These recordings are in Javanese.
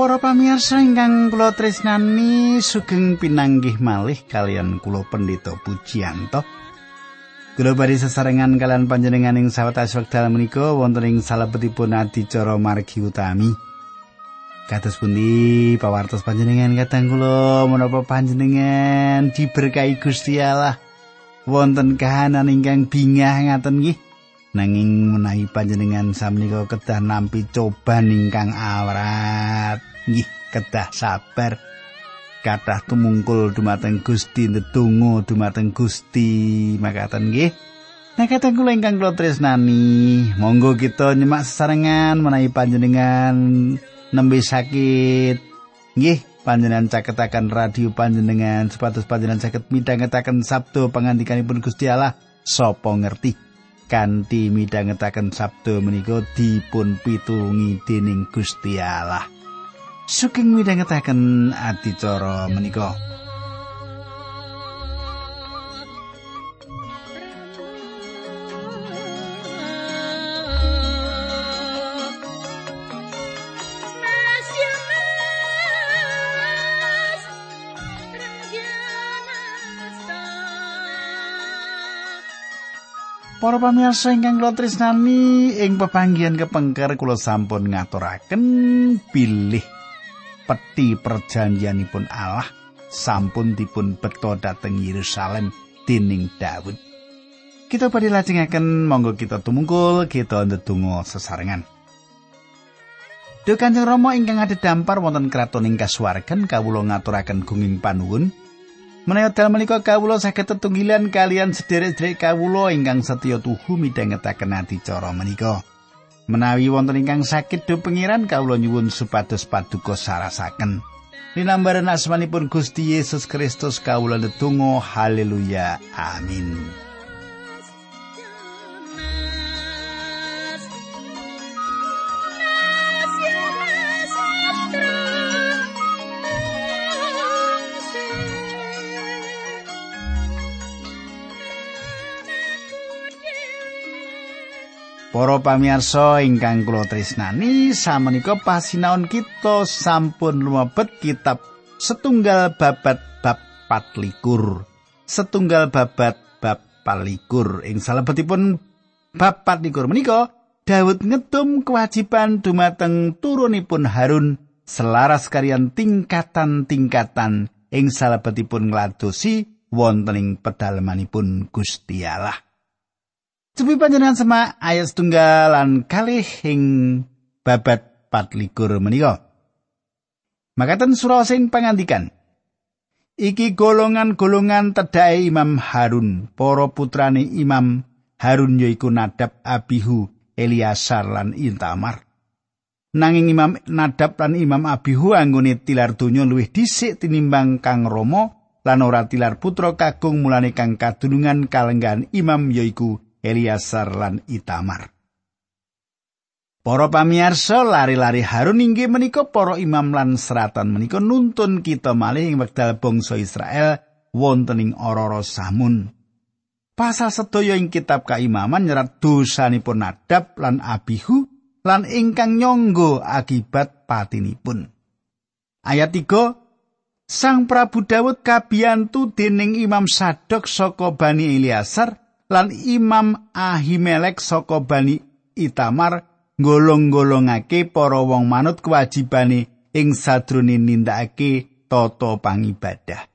Para pamirsa ingkang kula tresnani sugeng pinanggih malih kalian kula pendeta Pujiyanto. Kula badhe sesarengan kalian panjenengan ing sawetawis wekdal menika wonten ing salebetipun adicara margi utami. Kados pundi pawartos panjenengan kadang kula menapa panjenengan diberkahi Gusti Allah wonten kahanan ingkang bingah ngaten nggih. Nanging menawi panjenengan samenika kedah nampi coban ingkang awrat. Nggih kedah sabar kathah tumungkul dumateng Gusti ndedonga dumateng Gusti makaten nggih Nakaten kula ingkang kula tresnani, monggo kita nyemak sesarengan menawi panjenengan nembe sakit. Nggih, panjenengan caketaken radio panjenengan supados panjenengan saged midhangetaken sabdo pangandikanipun Gusti Allah sapa ngerti. Kanthi midhangetaken sabdo menika dipun pitungi dening Gusti Allah. Suking midhangetaken adicara menika. Para pamirsa ingkang kula tresnani ing pepanggihan kepengker kula sampun ngaturaken bilih peti perjanjianipun Allah sampun dipun beto dhateng Yerusalem dening Daud. Kita badhe lajengaken monggo kita tumungkul kita ndedonga sesarengan. Duh Kanjeng Rama ingkang ada dampar wonten kraton ing kasuwargan kawula ngaturaken gunging panuwun Menawi dal menika kawula saged tetunggilan kalian sederek-sederek kawula ingkang setya tuhu midhangetaken adicara menika. Menawi wonten ingkang sakit do pengiran kawula nyuwun supados paduka sarasaken. Linambaran asmanipun Gusti Yesus Kristus kawula ndedonga haleluya amin. Para pamirsa ingkang kula tresnani, samenika pasinaon kita sampun lumebet kitab setunggal babat bab 24. Setunggal babat bab 24 ing salebetipun bab 24 menika Daud ngedum kewajiban dumateng turunipun Harun selaras karian tingkatan-tingkatan ing salebetipun ngladosi wonten ing pedalamanipun Gusti Allah. Cepi panjenengan semak ayat setunggal lan kalih ing babat patlikur menika. Makaten surah sing pangandikan. Iki golongan-golongan tedhae Imam Harun, para putrane Imam Harun yaiku Nadab, Abihu, Eliasar lan Intamar. Nanging Imam Nadab lan Imam Abihu anggone tilar donya luwih dhisik tinimbang Kang Rama lan ora tilar putra kagung mulane kang kadunungan kalenggan Imam yaiku Eliasar lan Itamar. Para pamirsa lari-lari Harun inggih menika para imam lan seratan menika nuntun kita malih ing wekdal bangsa Israel wonten ing Ororo Samun. Pasal sedaya ing kitab kaimaman nyerat dosanipun Nadab lan Abihu lan ingkang nyangga akibat patinipun. Ayat 3 Sang Prabu Dawud kabiyantu dening Imam Sadok saka Bani Eliasar lan Imam Ahimelek saka Bani Itamar golong-golongake para wong manut kewajibane ing sadrone nindakake tata pangibadah.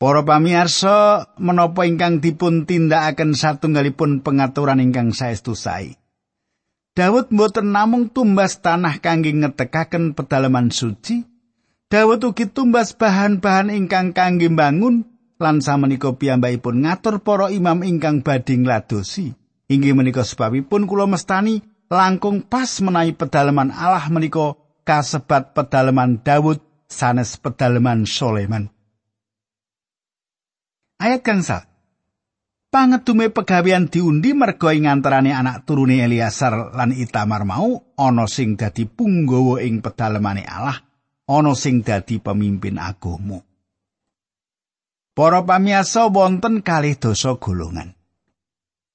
Para pamirsa, menapa ingkang dipun tindakaken satunggalipun pengaturan ingkang saestu sae. Dawud mboten namung tumbas tanah kangge ngetekaken pedalaman suci, Dawud ugi tumbas bahan-bahan ingkang kangge bangun lan samenika piyambakipun ngatur para imam ingkang badhe ngladosi. Inggih menika sebabipun kula mestani langkung pas menawi pedalaman Allah menika kasebat pedalaman Daud sanes pedalaman Soleman. Ayat kangsa Pangetume pegawean diundi merga ing anak turune Eliasar lan Itamar mau ana sing dadi punggawa ing pedalamane Allah, ana sing dadi pemimpin agama. Para pamiyasa wonten kalih dosa golongan.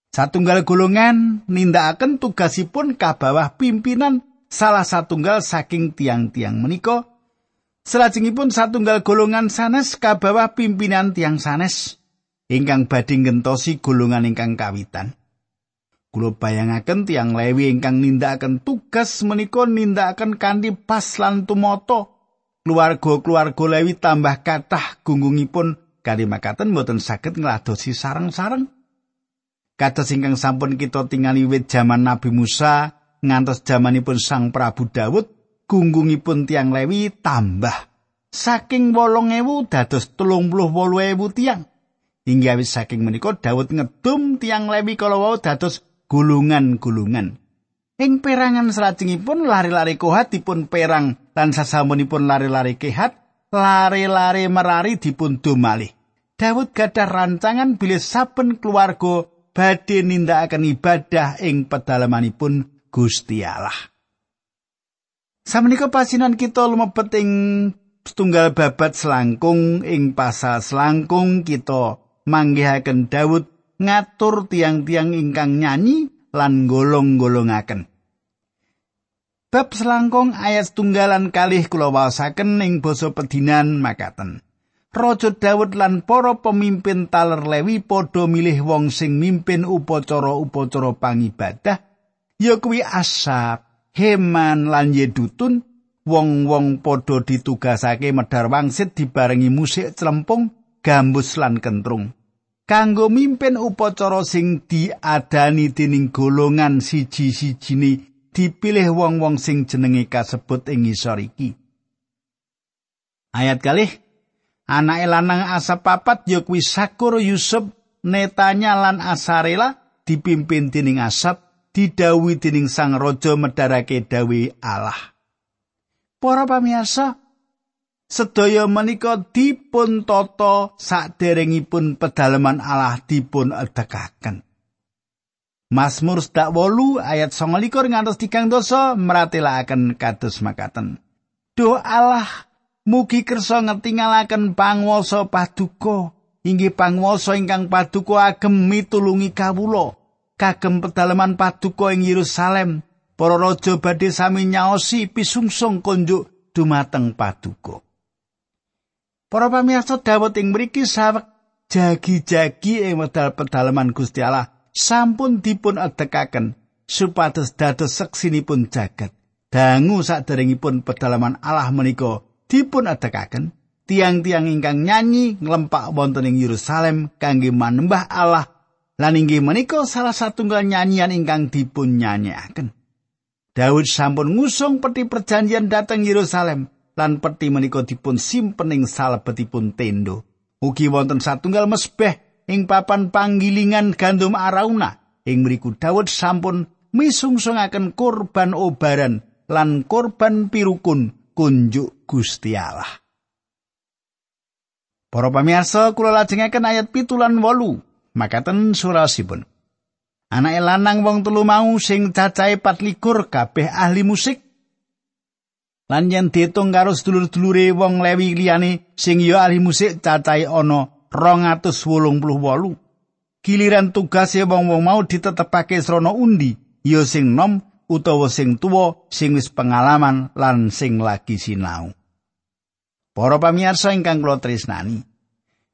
Satunggal golongan nindakaken tugasipun kabawah pimpinan salah satunggal saking tiang-tiang menika Selajengipun satunggal golongan sanes kabawah pimpinan tiang sanes ingkang badhe ngentosi golongan ingkang kawitan. Kula bayangaken tiang lewi ingkang nindakaken tugas menika nindakaken kanthi pas lan tumata. Keluarga-keluarga lewi tambah kathah gunggungipun kanthi makaten boten saged ngladosi sareng-sareng. Kados ingkang sampun kita tingali wit jaman Nabi Musa ngantos jamanipun Sang Prabu Daud gunggungipun tiang lewi tambah. Saking wolong ewu dados telung puluh wolu ewu tiang. Hingga wis saking menika Daud ngedum tiang lewi kalau wau dados gulungan-gulungan. Ing perangan selajengipun lari-lari kohat dipun perang lan sasampunipun lari-lari kehat lari-lari merari dipun dumali Daud gadah rancangan bilih saben keluarga badhe nindakaken ibadah ing pedalamanipun Gusti Allah. Samenika pasinan kita lumebet ing setunggal babat selangkung ing pasal selangkung kita manggihaken Daud ngatur tiang-tiang ingkang nyanyi lan golong-golongaken. Bab selangkung ayat tunggalan kalih kula waosaken ing basa pedinan makaten. Raja Daud lan para pemimpin taler Lewi padha milih wong sing mimpin upacara-upacara pangibadah ya kuwi Asap Heman lan Yedutun wong-wong padha ditugasake medhar wangsit dibarengi musik celempung, gambus lan kentrung. Kanggo mimpin upacara sing diadani dening golongan siji-sijine dipilih wong-wong sing jenenge kasebut ing ngisor iki. Ayat kalih Anake lanang asap papat ya kuwi Sakur Yusuf Netanya lan Asarela dipimpin dening asap didhawuhi dening Sang Raja medharake dawe Allah. Para pamirsa, sedaya menika dipun tata saderengipun pedalaman Allah dipun edekaken. Mazmur 8 ayat 29 ngantos tigang dosa meratelaken kados makaten. Duh Allah, mugi kersa ngetingalaken panguwasa paduka, inggih panguwasa ingkang paduka agem mitulungi kawula. kagem pedalaman paduka ing Yerusalem. Para raja badhe sami nyaosi pisungsung konjuk dumateng paduka. Para pamirsa Daud ing mriki sawek jagi-jagi ing wedal pedalaman Gusti Allah sampun dipun adekaken supados dados seksinipun jagat. Dangu saderengipun pedalaman Allah menika dipun adekaken tiang-tiang ingkang nyanyi nglempak wonten ing Yerusalem kangge manembah Allah Lan inggih menika salah satunggal nyanyian ingkang dipun nyanyikaken. Daud sampun ngusung peti perjanjian dateng Yerusalem lan peti menika dipun simpen ing salebetipun tendo. Ugi wonten satunggal mesbeh ing papan panggilingan gandum arauna. Ing mriku Daud sampun misungsungaken kurban obaran lan kurban pirukun kunjuk Gusti Allah. Para pamirsa kula lajengaken ayat pitulan wolu makaten surasipun. Anake lanang wong telu mau sing cacahe 24 kabeh ahli musik. Lan yen diitung karo sedulur-dulure wong Lewi liyane sing ya ahli musik cacahe ana 288. Giliran tugase wong-wong mau ditetepake srana undi, ya sing nom utawa sing tuwa, sing wis pengalaman lan sing lagi sinau. Para pamirsa ingkang kula tresnani,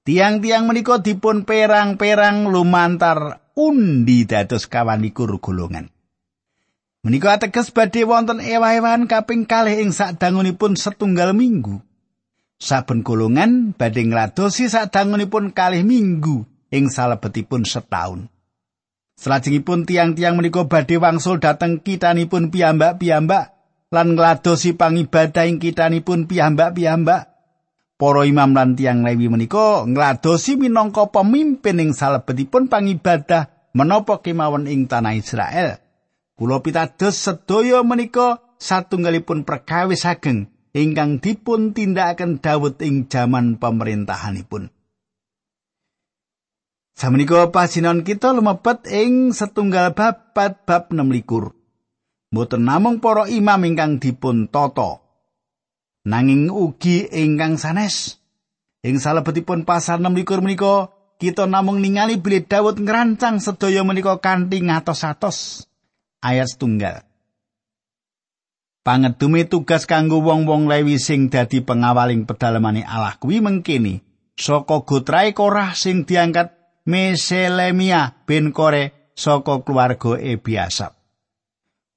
Tiang-tiang menika dipun perang-perang lumantar undi dados kawanikur golongan. Menika ateges badhe wonten ewah-ewahan kaping kalih ing sadangunipun setunggal minggu. Saben golongan badhe ngladosi sadangunipun kalih minggu ing salebetipun setahun. Salajengipun tiang-tiang menika badhe wangsul dhateng kitanipun piyambak-piyambak lan ngladosi pangibadah ing kitanipun piyambak-piyambak. Para imam lan tiang lewi menika ngladosi minangka pemimpin ing salebetipun pangibadah menapa kemawon ing tanah Israel. Kula pitados sedaya menika satunggalipun perkawis ageng ingkang dipun tindakaken Daud ing jaman pemerintahanipun. Samenika pasinon kita lumebet ing setunggal bab bab 6 likur. Mboten namung para imam ingkang dipun tata, nanging ugi ingkang sanes. Ing salebetipun pasal 6 likur menika kita namung ningali bilih Daud ngrancang sedaya menika kanthi ngatos-atos ayat setunggal. Pangedume tugas kanggo wong-wong Lewi sing dadi pengawaling pedalemane Allah kuwi mengkini saka gotrae Korah sing diangkat Meselemia bin Kore saka keluarga Ebiasap.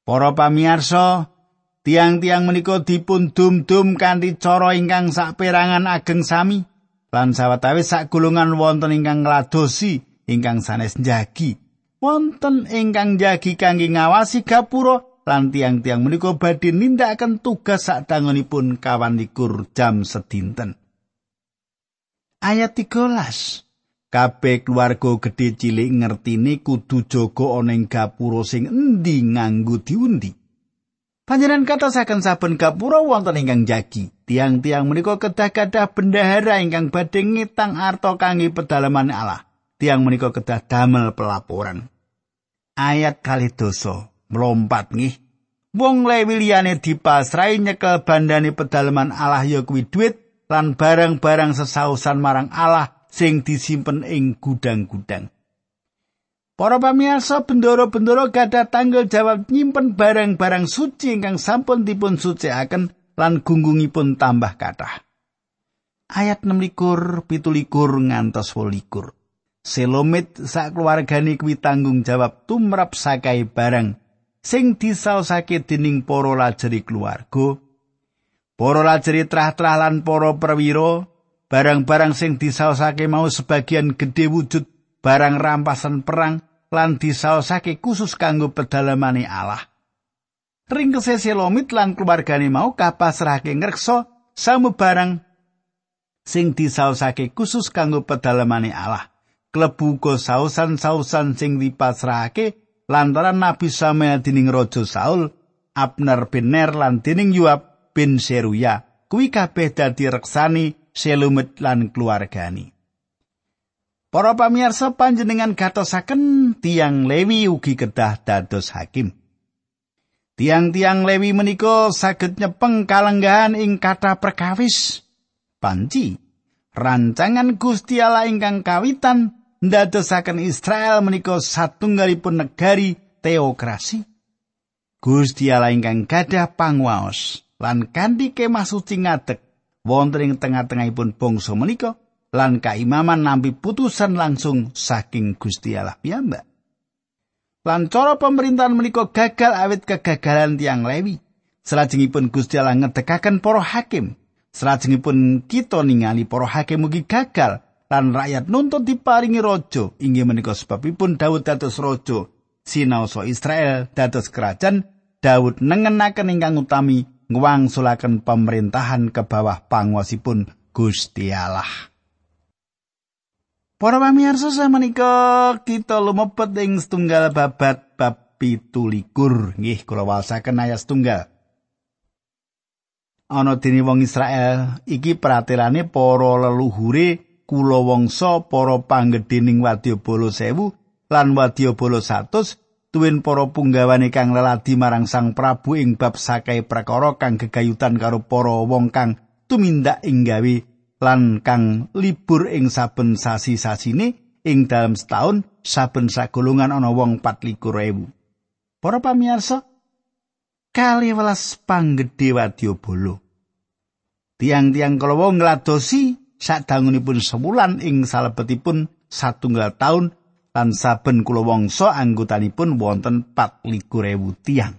Para pamirsa, tiang-tiang menika dipun dum-dum kanthi cara ingkang saperangan ageng sami lan sawetawis sak gulungan wonten ingkang ngladosi ingkang sanes njagi. Wonten ingkang njagi kangge ngawasi gapura lan tiang-tiang menika badhe nindakaken tugas sadangunipun kawan likur jam sedinten. Ayat 13 Kabeh keluarga gedhe cilik ngertine kudu jaga ana ing gapura sing endi nganggo diundi. Panjenengan katosaken saben gapura wonten ingkang jagi. Tiang-tiang menika kedah kadah bendahara ingkang badhe ngitang arta kangge pedalaman Allah. Tiang menika kedah damel pelaporan. Ayat kali dosa melompat nggih. Wong Lewi liyane dipasrai nyekel bandane pedalaman Allah ya kuwi duit lan barang-barang sesausan marang Allah sing disimpen ing gudang-gudang. Para pamirsa bendoro-bendoro gadah tanggal jawab nyimpen barang-barang suci ingkang sampun dipun sucikaken lan gunggungipun tambah kathah. Ayat 6 likur, pitu likur, ngantos wolikur. Selomit sak keluargane kuwi tanggung jawab tumrap sakai barang sing disaosake dening para lajeri keluarga. Para lajeri trah-trah lan para perwira, barang-barang sing disaosake mau sebagian gedhe wujud barang rampasan perang lan disaosake khusus kanggo pedalamane Allah. Ring kesese Selomit lan keluargane mau kapasrahake ngreksa samu barang sing disaosake khusus kanggo pedalamane Allah. klebu go sausan-sausan sing dipasrahake lantaran Nabi Samuel dening Raja Saul, Abner bin Ner lan dening Yoab bin Seruya. Kuwi kabeh dadi reksani Selumit lan keluargani. Para pamirsa panjenengan gatosaken tiang Lewi ugi kedah dados hakim. Tiang-tiang Lewi menika saged nyepeng kalenggahan ing kata perkawis. Panci, rancangan Gusti Allah ingkang kawitan ndadosaken Israel menika satunggalipun negari teokrasi. Gusti Allah ingkang gadah pangwaos lan kanthi kemah suci ngadeg wonten ing tengah-tengahipun bangsa menika lan kaimaman nampi putusan langsung saking Gusti Allah piyambak. Lan cara pemerintahan menika gagal awit kegagalan tiang Lewi. Selajengipun Gusti Allah ngedekaken para hakim. Selajengipun kita ningali para hakim mugi gagal lan rakyat nuntut diparingi raja inggih menika sebabipun Daud dados raja sinaosa Israel dados kerajaan Daud nengenaken ingkang utami ngwangsulaken pemerintahan ke bawah panguasipun Gusti Allah. Para pamirsa menika kita lumebet ing setunggal babat bab pitulikur. Nggih kula wasaken ayat setunggal. Ana dene wong Israel iki pratilane para leluhure kula wangsa para panggedhening wadyabala sewu lan wadyabala satus tuwin para punggawane kang leladi marang Sang Prabu ing bab sakai prakara kang gegayutan karo para wong kang tumindak ing gawe lan kang libur ing saben sasi-sasine ing dalam setahun saben sagolongan ana wong 24.000 Para pamirsa kali welas panggedhe wadyabala. Tiang-tiang kala ngladosi sadangunipun sebulan ing salebetipun satunggal taun lan saben kula wangsa anggotanipun wonten 24.000 tiang.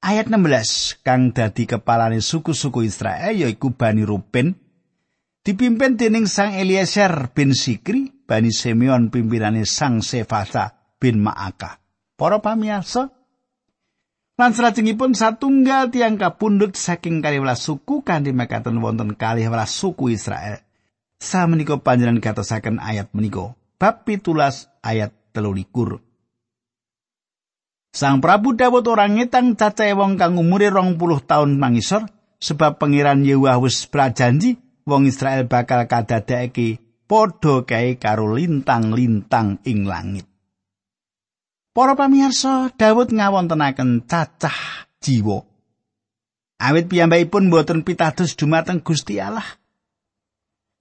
Ayat 16 kang dadi kepalane suku-suku Israel yaiku Bani Ruben dipimpin dening Sang Eliezer bin Sikri, Bani Simeon pimpinane Sang Sefasa bin Maaka. Para pamirsa, Lan salajengipun satunggal tiang kapundhut saking kaliwelas suku kanthi mekaten wonten kaliwelas suku Israel. Samenika panjenengan katosaken ayat menika. Bab pitulas ayat telulikur. Sang Prabu Dawud orang ngetang cacahe wong kang umure rong puluh tahun mangisor sebab pangeran Yehuwa wis prajanji wong Israel bakal kadadekake padha kae karo lintang-lintang ing langit. Para pamirsa, Daud ngawontenaken cacah jiwa. Awit piyambakipun boten pitados dumateng Gusti Allah.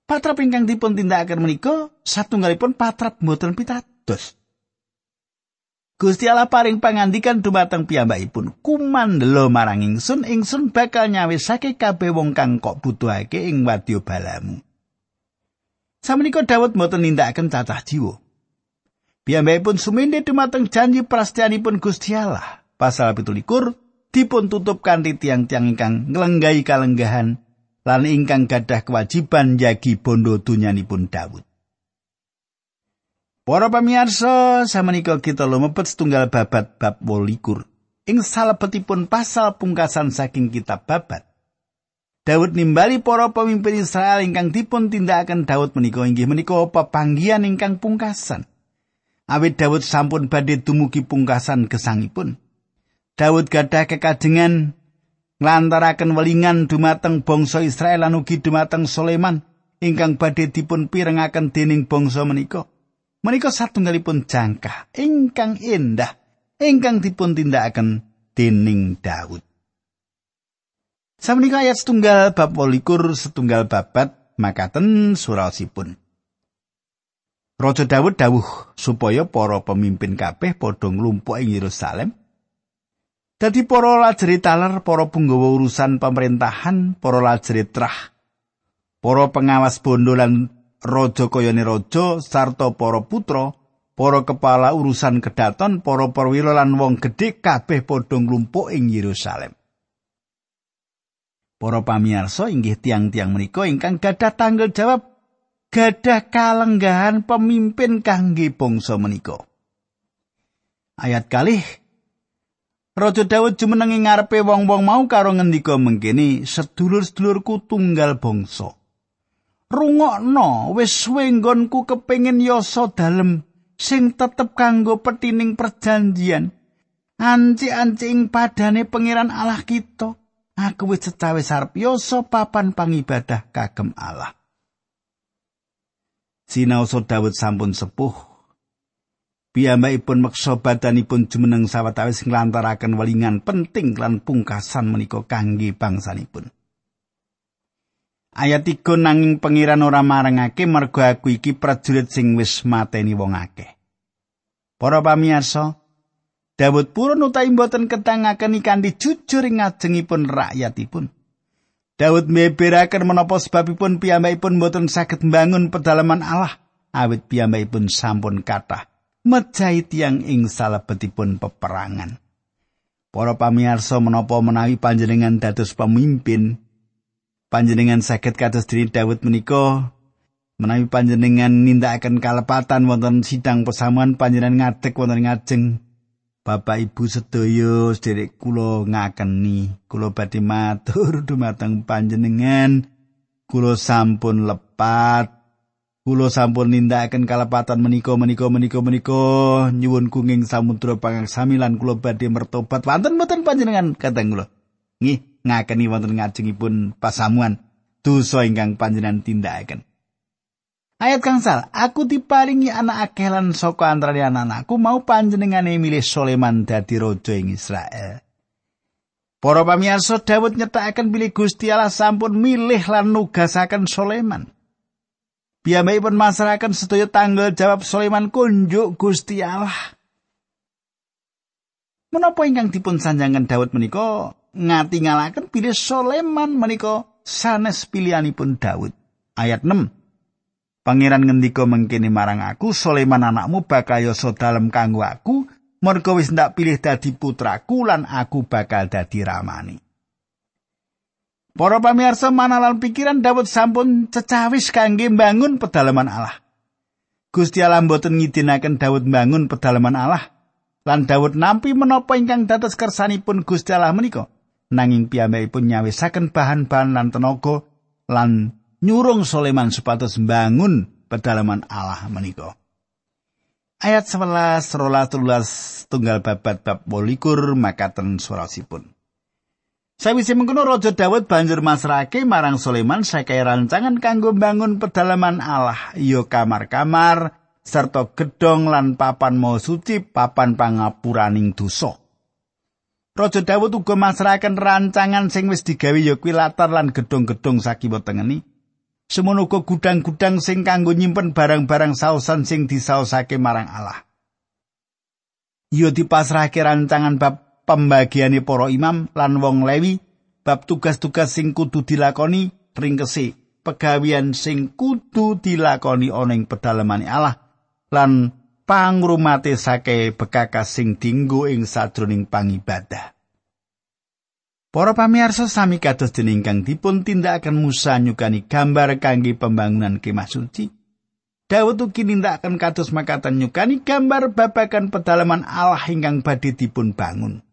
Patrap ingkang dipun tindakaken menika satunggalipun patrap boten pitados. Gusti Allah paring pangandikan dumateng piyambakipun, "Kumandela marang ingsun, ingsun bakal nyawisake kabeh wong kang kok butuhake ing wadya balamu." Samenika Daud mboten nindakaken cacah jiwa. Piyambakipun sumindhe dumateng janji prastianipun Gusti Allah. Pasal 17 dipun tutup kanthi tiang-tiang ingkang nglenggahi kalenggahan lan ingkang gadah kewajiban jagi bondo dunyanipun Daud. Para pamirsa, samenika kita lumebet setunggal babat bab 28. Ing salebetipun pasal pungkasan saking kitab babat. Daud nimbali para pemimpin Israel ingkang dipun tindakaken Daud menika inggih menika pepanggihan ingkang pungkasan. Awit Daud sampun badhe dumugi pungkasan gesangipun. Daud gadah kekajengan nglantaraken welingan dumateng bangsa Israel lan ugi dumateng Soleman ingkang badhe dipun pirengaken dening bangsa menika. menika satunggalipun jangkah ingkang indah ingkang dipun tindakaken dening Daud. Samenika ayat setunggal bab 28 setunggal babat makaten surasipun. Raja Daud dawuh supaya para pemimpin kabeh padha nglumpuk ing Yerusalem. Dadi para lajeri taler, para penggawa urusan pemerintahan, para lajeri trah, para pengawas bondo lan raja kayane raja sarta para putra, para kepala urusan kedaton, para perwira lan wong gedhe kabeh padha nglumpuk ing Yerusalem. Para pamirsa inggih tiang-tiang menika ingkang gadah tanggal jawab gadah kalenggahan pemimpin kangge bangsa menika. Ayat kalih Raja Daud jumeneng ing ngarepe wong-wong mau karo ngendika mengkene sedulur-sedulurku tunggal bangsa. rungokno wis suwe nggonku kepengin yasa dalem sing tetep kanggo petining perjanjian. Anci-anci ing padane pangeran Allah kita. Aku wis cecawe sarep yasa papan pangibadah kagem Allah. Sinaosa Daud sampun sepuh Piyambakipun meksa badanipun jumeneng sawetawis nglantaraken welingan penting lan pungkasan menika kangge bangsanipun. Ayat 3 nanging pengiran ora marengake mergo aku iki prajurit sing wis mateni wong akeh. Para pamirsa, Daud purun utawi mboten ketangaken kanthi jujur ing ngajengipun rakyatipun. Daud meberaken menapa sebabipun piyambakipun mboten saged mbangun pedalaman Allah awit piyambakipun sampun kathah mejahi tiang ing salebetipun peperangan. Para pamirsa menapa menawi panjenengan dados pemimpin panjenengan sakit kados diri Daud menika menawi panjenengan nindakaken kalepatan wonten sidang pesamuan panjenengan ngadeg wonten ngajeng Bapak Ibu sedaya sederek kula ngakeni kula badhe matur dumateng panjenengan kula sampun lepat kula sampun nindakaken kalepatan menika menika menika menika nyuwun kenging samudra pangaksami lan kula badhe mertobat wonten mboten panjenengan kadang kula nggih ngakeni wonten ngajengipun pasamuan dosa ingkang panjenengan tindakaken. Ayat kangsal, aku diparingi anak akeh lan saka antarane anak-anakku mau panjenengane milih Soleman dadi raja ing Israel. Para pamirsa Daud nyetakaken bilih Gusti Allah sampun milih lan nugasaken Soleman. Piyambakipun masrahaken sedaya tanggal jawab Soleman kunjuk Gusti Allah. Menapa ingkang dipun sanjangan Daud menika ngatingalaken pilih Soleman menika sanes pilihanipun Daud. Ayat 6. Pangeran ngendika mengkene marang aku, Soleman anakmu bakal yoso dalem kanggo aku, mergo wis ndak pilih dadi putraku lan aku bakal dadi ramani. Para pamirsa manalan pikiran Daud sampun cecawis kangge mbangun pedalaman Allah. Gusti Allah mboten ngidinaken Daud mbangun pedalaman Allah. Lan Daud nampi menapa ingkang dados kersanipun Gusti Allah menika. nanging piyambakipun nyawisaken bahan-bahan lan tenaga lan nyurung Soleman supados mbangun pedalaman Allah menika. Ayat 11 rolas tulas tunggal babat bab bolikur makaten surasipun. Sawise mengkono Raja Daud banjur masrake marang Soleman sakai rancangan kanggo mbangun pedalaman Allah, ya kamar-kamar serta gedong lan papan mau suci, papan pangapuraning dosa. Raja Dawud uga masrahaken rancangan sing wis digawe ya kuwi latar lan gedung-gedung sakiwa tengeni. Semono uga gudang-gudang sing kanggo nyimpen barang-barang saosan sing disaosake marang Allah. Yo dipasrahke rancangan bab pembagiane para imam lan wong Lewi bab tugas-tugas sing kudu dilakoni ringkese pegawian sing kudu dilakoni ana ing pedalemane Allah lan pangrumate sake bekakas sing dinggo ing sadroning pangibadah. Para pamirsa sami kados dening kang dipun tindakaken Musa nyukani gambar kangge pembangunan kemah suci. Daud ugi nindakaken kados makatan nyukani gambar babagan pedalaman Allah ingkang badhe dipun bangun.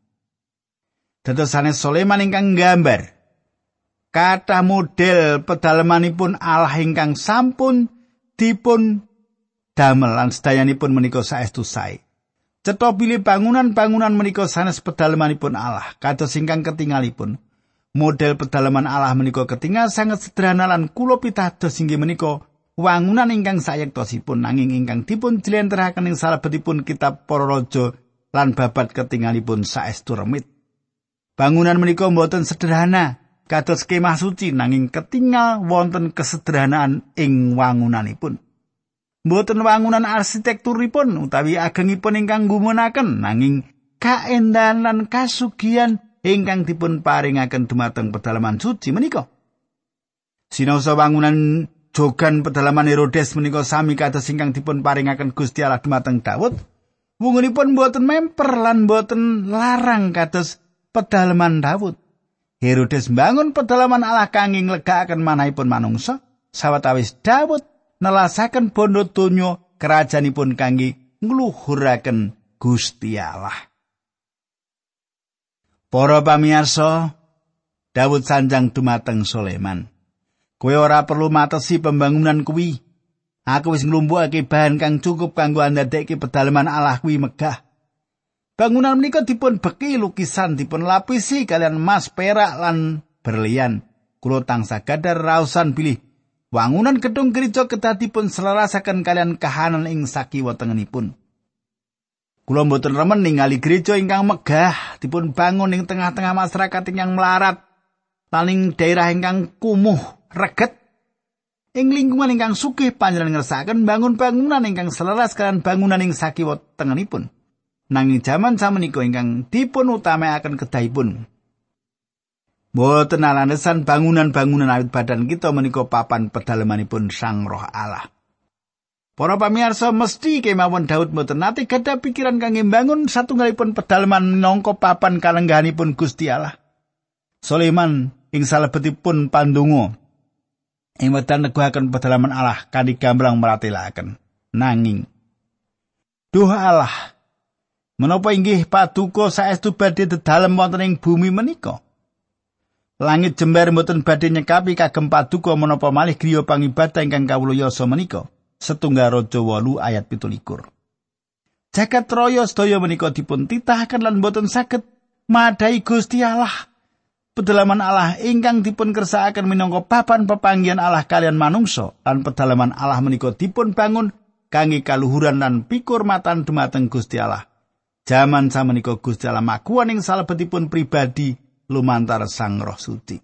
Dadosane Soleman ingkang gambar kata model pedalamanipun Allah ingkang sampun dipun damel lan sedayanipun menika saestu sae. Cetha pilih bangunan-bangunan menika sanes pedalamanipun Allah kados ingkang ketingalipun. Model pedalaman Allah menika ketingal sangat sederhana lan kula pitados inggih menika wangunan ingkang sayektosipun nanging ingkang dipun jlentrehaken ing salebetipun kitab para raja lan babat ketingalipun saestu remit. Bangunan menika mboten sederhana kados kemah suci nanging ketingal wonten kesederhanaan ing wangunanipun. Mboten wangunan arsitekturipun utawi agengipun ingkang gumunaken nanging kaendahan lan kasugian ingkang dipun paringaken dumateng pedalaman suci menika. Sinaosa wangunan jogan pedalaman Herodes menika sami kados ingkang dipun paringaken Gusti Allah dumateng Daud. Wungunipun boten memper lan boten larang kados pedalaman Daud. Herodes bangun pedalaman Allah kangge nglegakaken manahipun manungsa sawetawis Daud nelasaken bondo donya kerajaanipun kangge ngluhuraken Gusti Allah. Para pamirsa, Daud sanjang dumateng Sulaiman. Kowe ora perlu matesi pembangunan kuwi. Aku wis nglumpukake bahan kang cukup kanggo andadekke pedalaman Allah kuwi megah. Bangunan menika dipun beki lukisan dipun lapisi kalian emas, perak lan berlian. Kulo tangsa gadar rausan pilih. Wangunan gedung gereja kedah dipun selarasaken kalian kahanan ing sakiwa tengenipun. Kulo mboten remen ningali gereja ingkang megah dipun bangun ing tengah-tengah masyarakat ingkang melarat. Paling daerah ingkang kumuh reget ing lingkungan ingkang sugih panjenengan ngersakaken bangun bangunan ingkang selaras kalian bangunan ing sakiwa tengenipun. Nanging jaman samenika ingkang dipun utamakaken kedahipun. Boten alasan bangunan-bangunan awit badan kita menika papan pedalamanipun Sang Roh Allah. Para pamirsa mesti kemawon Daud mboten nate gadah pikiran kangge bangun satunggalipun pedalaman minangka papan kalenggahanipun Gusti Allah. Sulaiman ing salebetipun pandonga ing wedan neguhaken pedalaman Allah kanthi gamblang meratelaken nanging Duh Allah menapa inggih paduka saestu badhe dedalem wonten ing bumi menika? Langit jembar mboten badhe nyekapi kagem paduka menapa malih griya pangibadah ingkang kawula yasa menika? Setunggal raja 8 ayat 17 Jagat raya sedaya menika dipun titahaken lan mboten saged madai Gusti Allah. Pedalaman Allah ingkang dipun kersakaken minangka papan pepanggihan Allah kalian manungsa lan pedalaman Allah menika dipun bangun kangge kaluhuran lan pikurmatan dumateng Gusti Allah. Jaman samenika Gusti Allah makuan ing salebetipun pribadi lumantar Sang Roh Suci.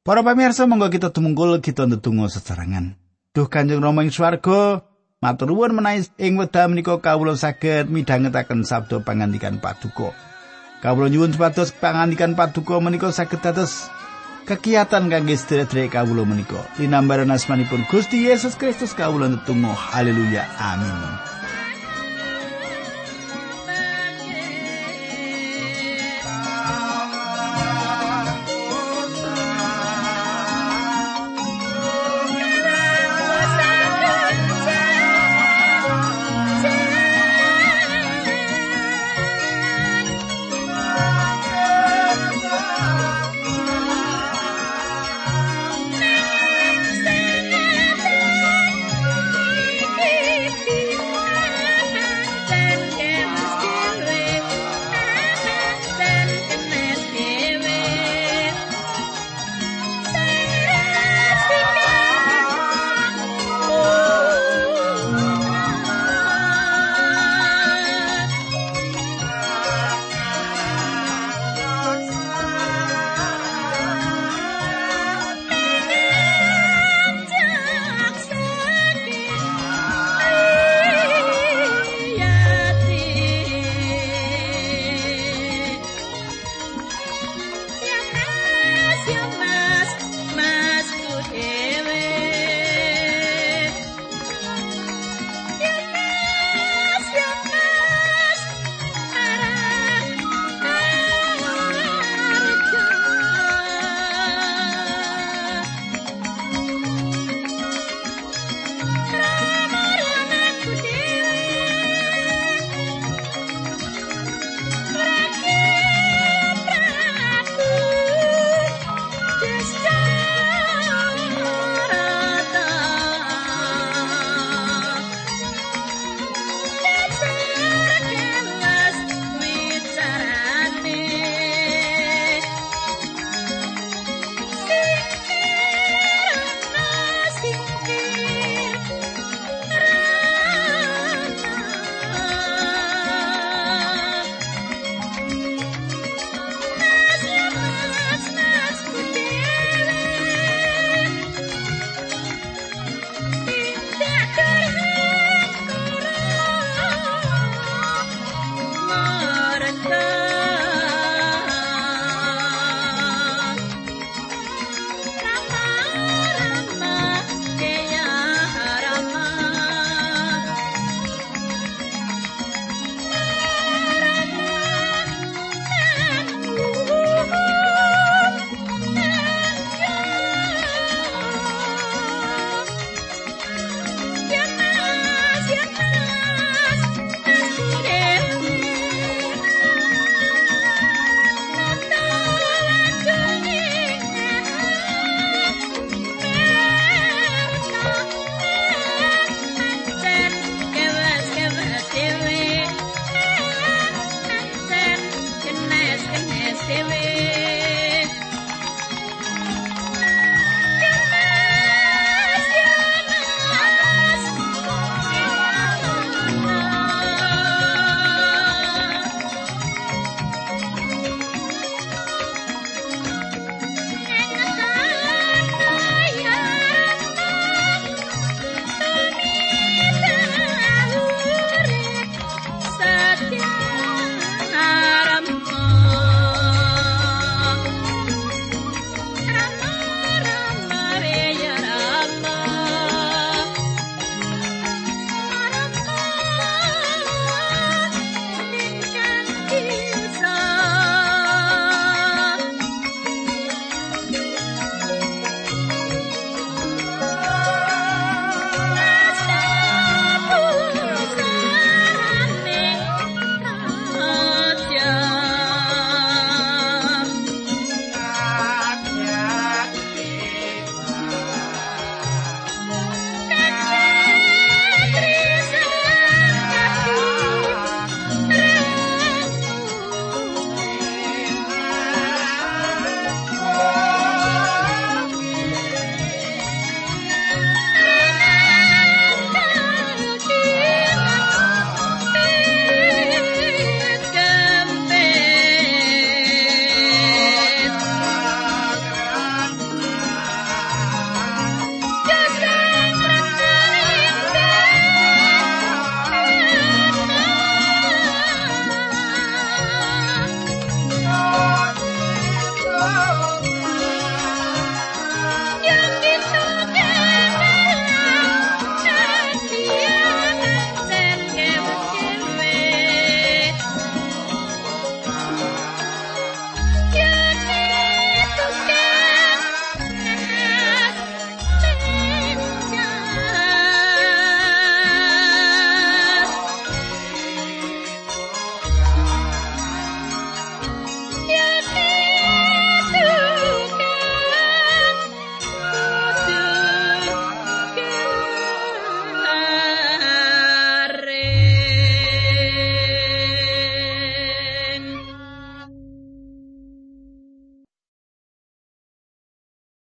Para pamirsa monggo kita tumungkul kita ndedonga sesarengan. Duh Kanjeng Rama ing swarga, matur nuwun menawi ing wekdal menika kawula saged midhangetaken sabda pangandikan Paduka. Kawula nyuwun supados pangandikan paduka menika saged dados kegiatan kangge sedherek kawula menika. Linambaran asmanipun Gusti Yesus Kristus kawula netunggal haleluya amin.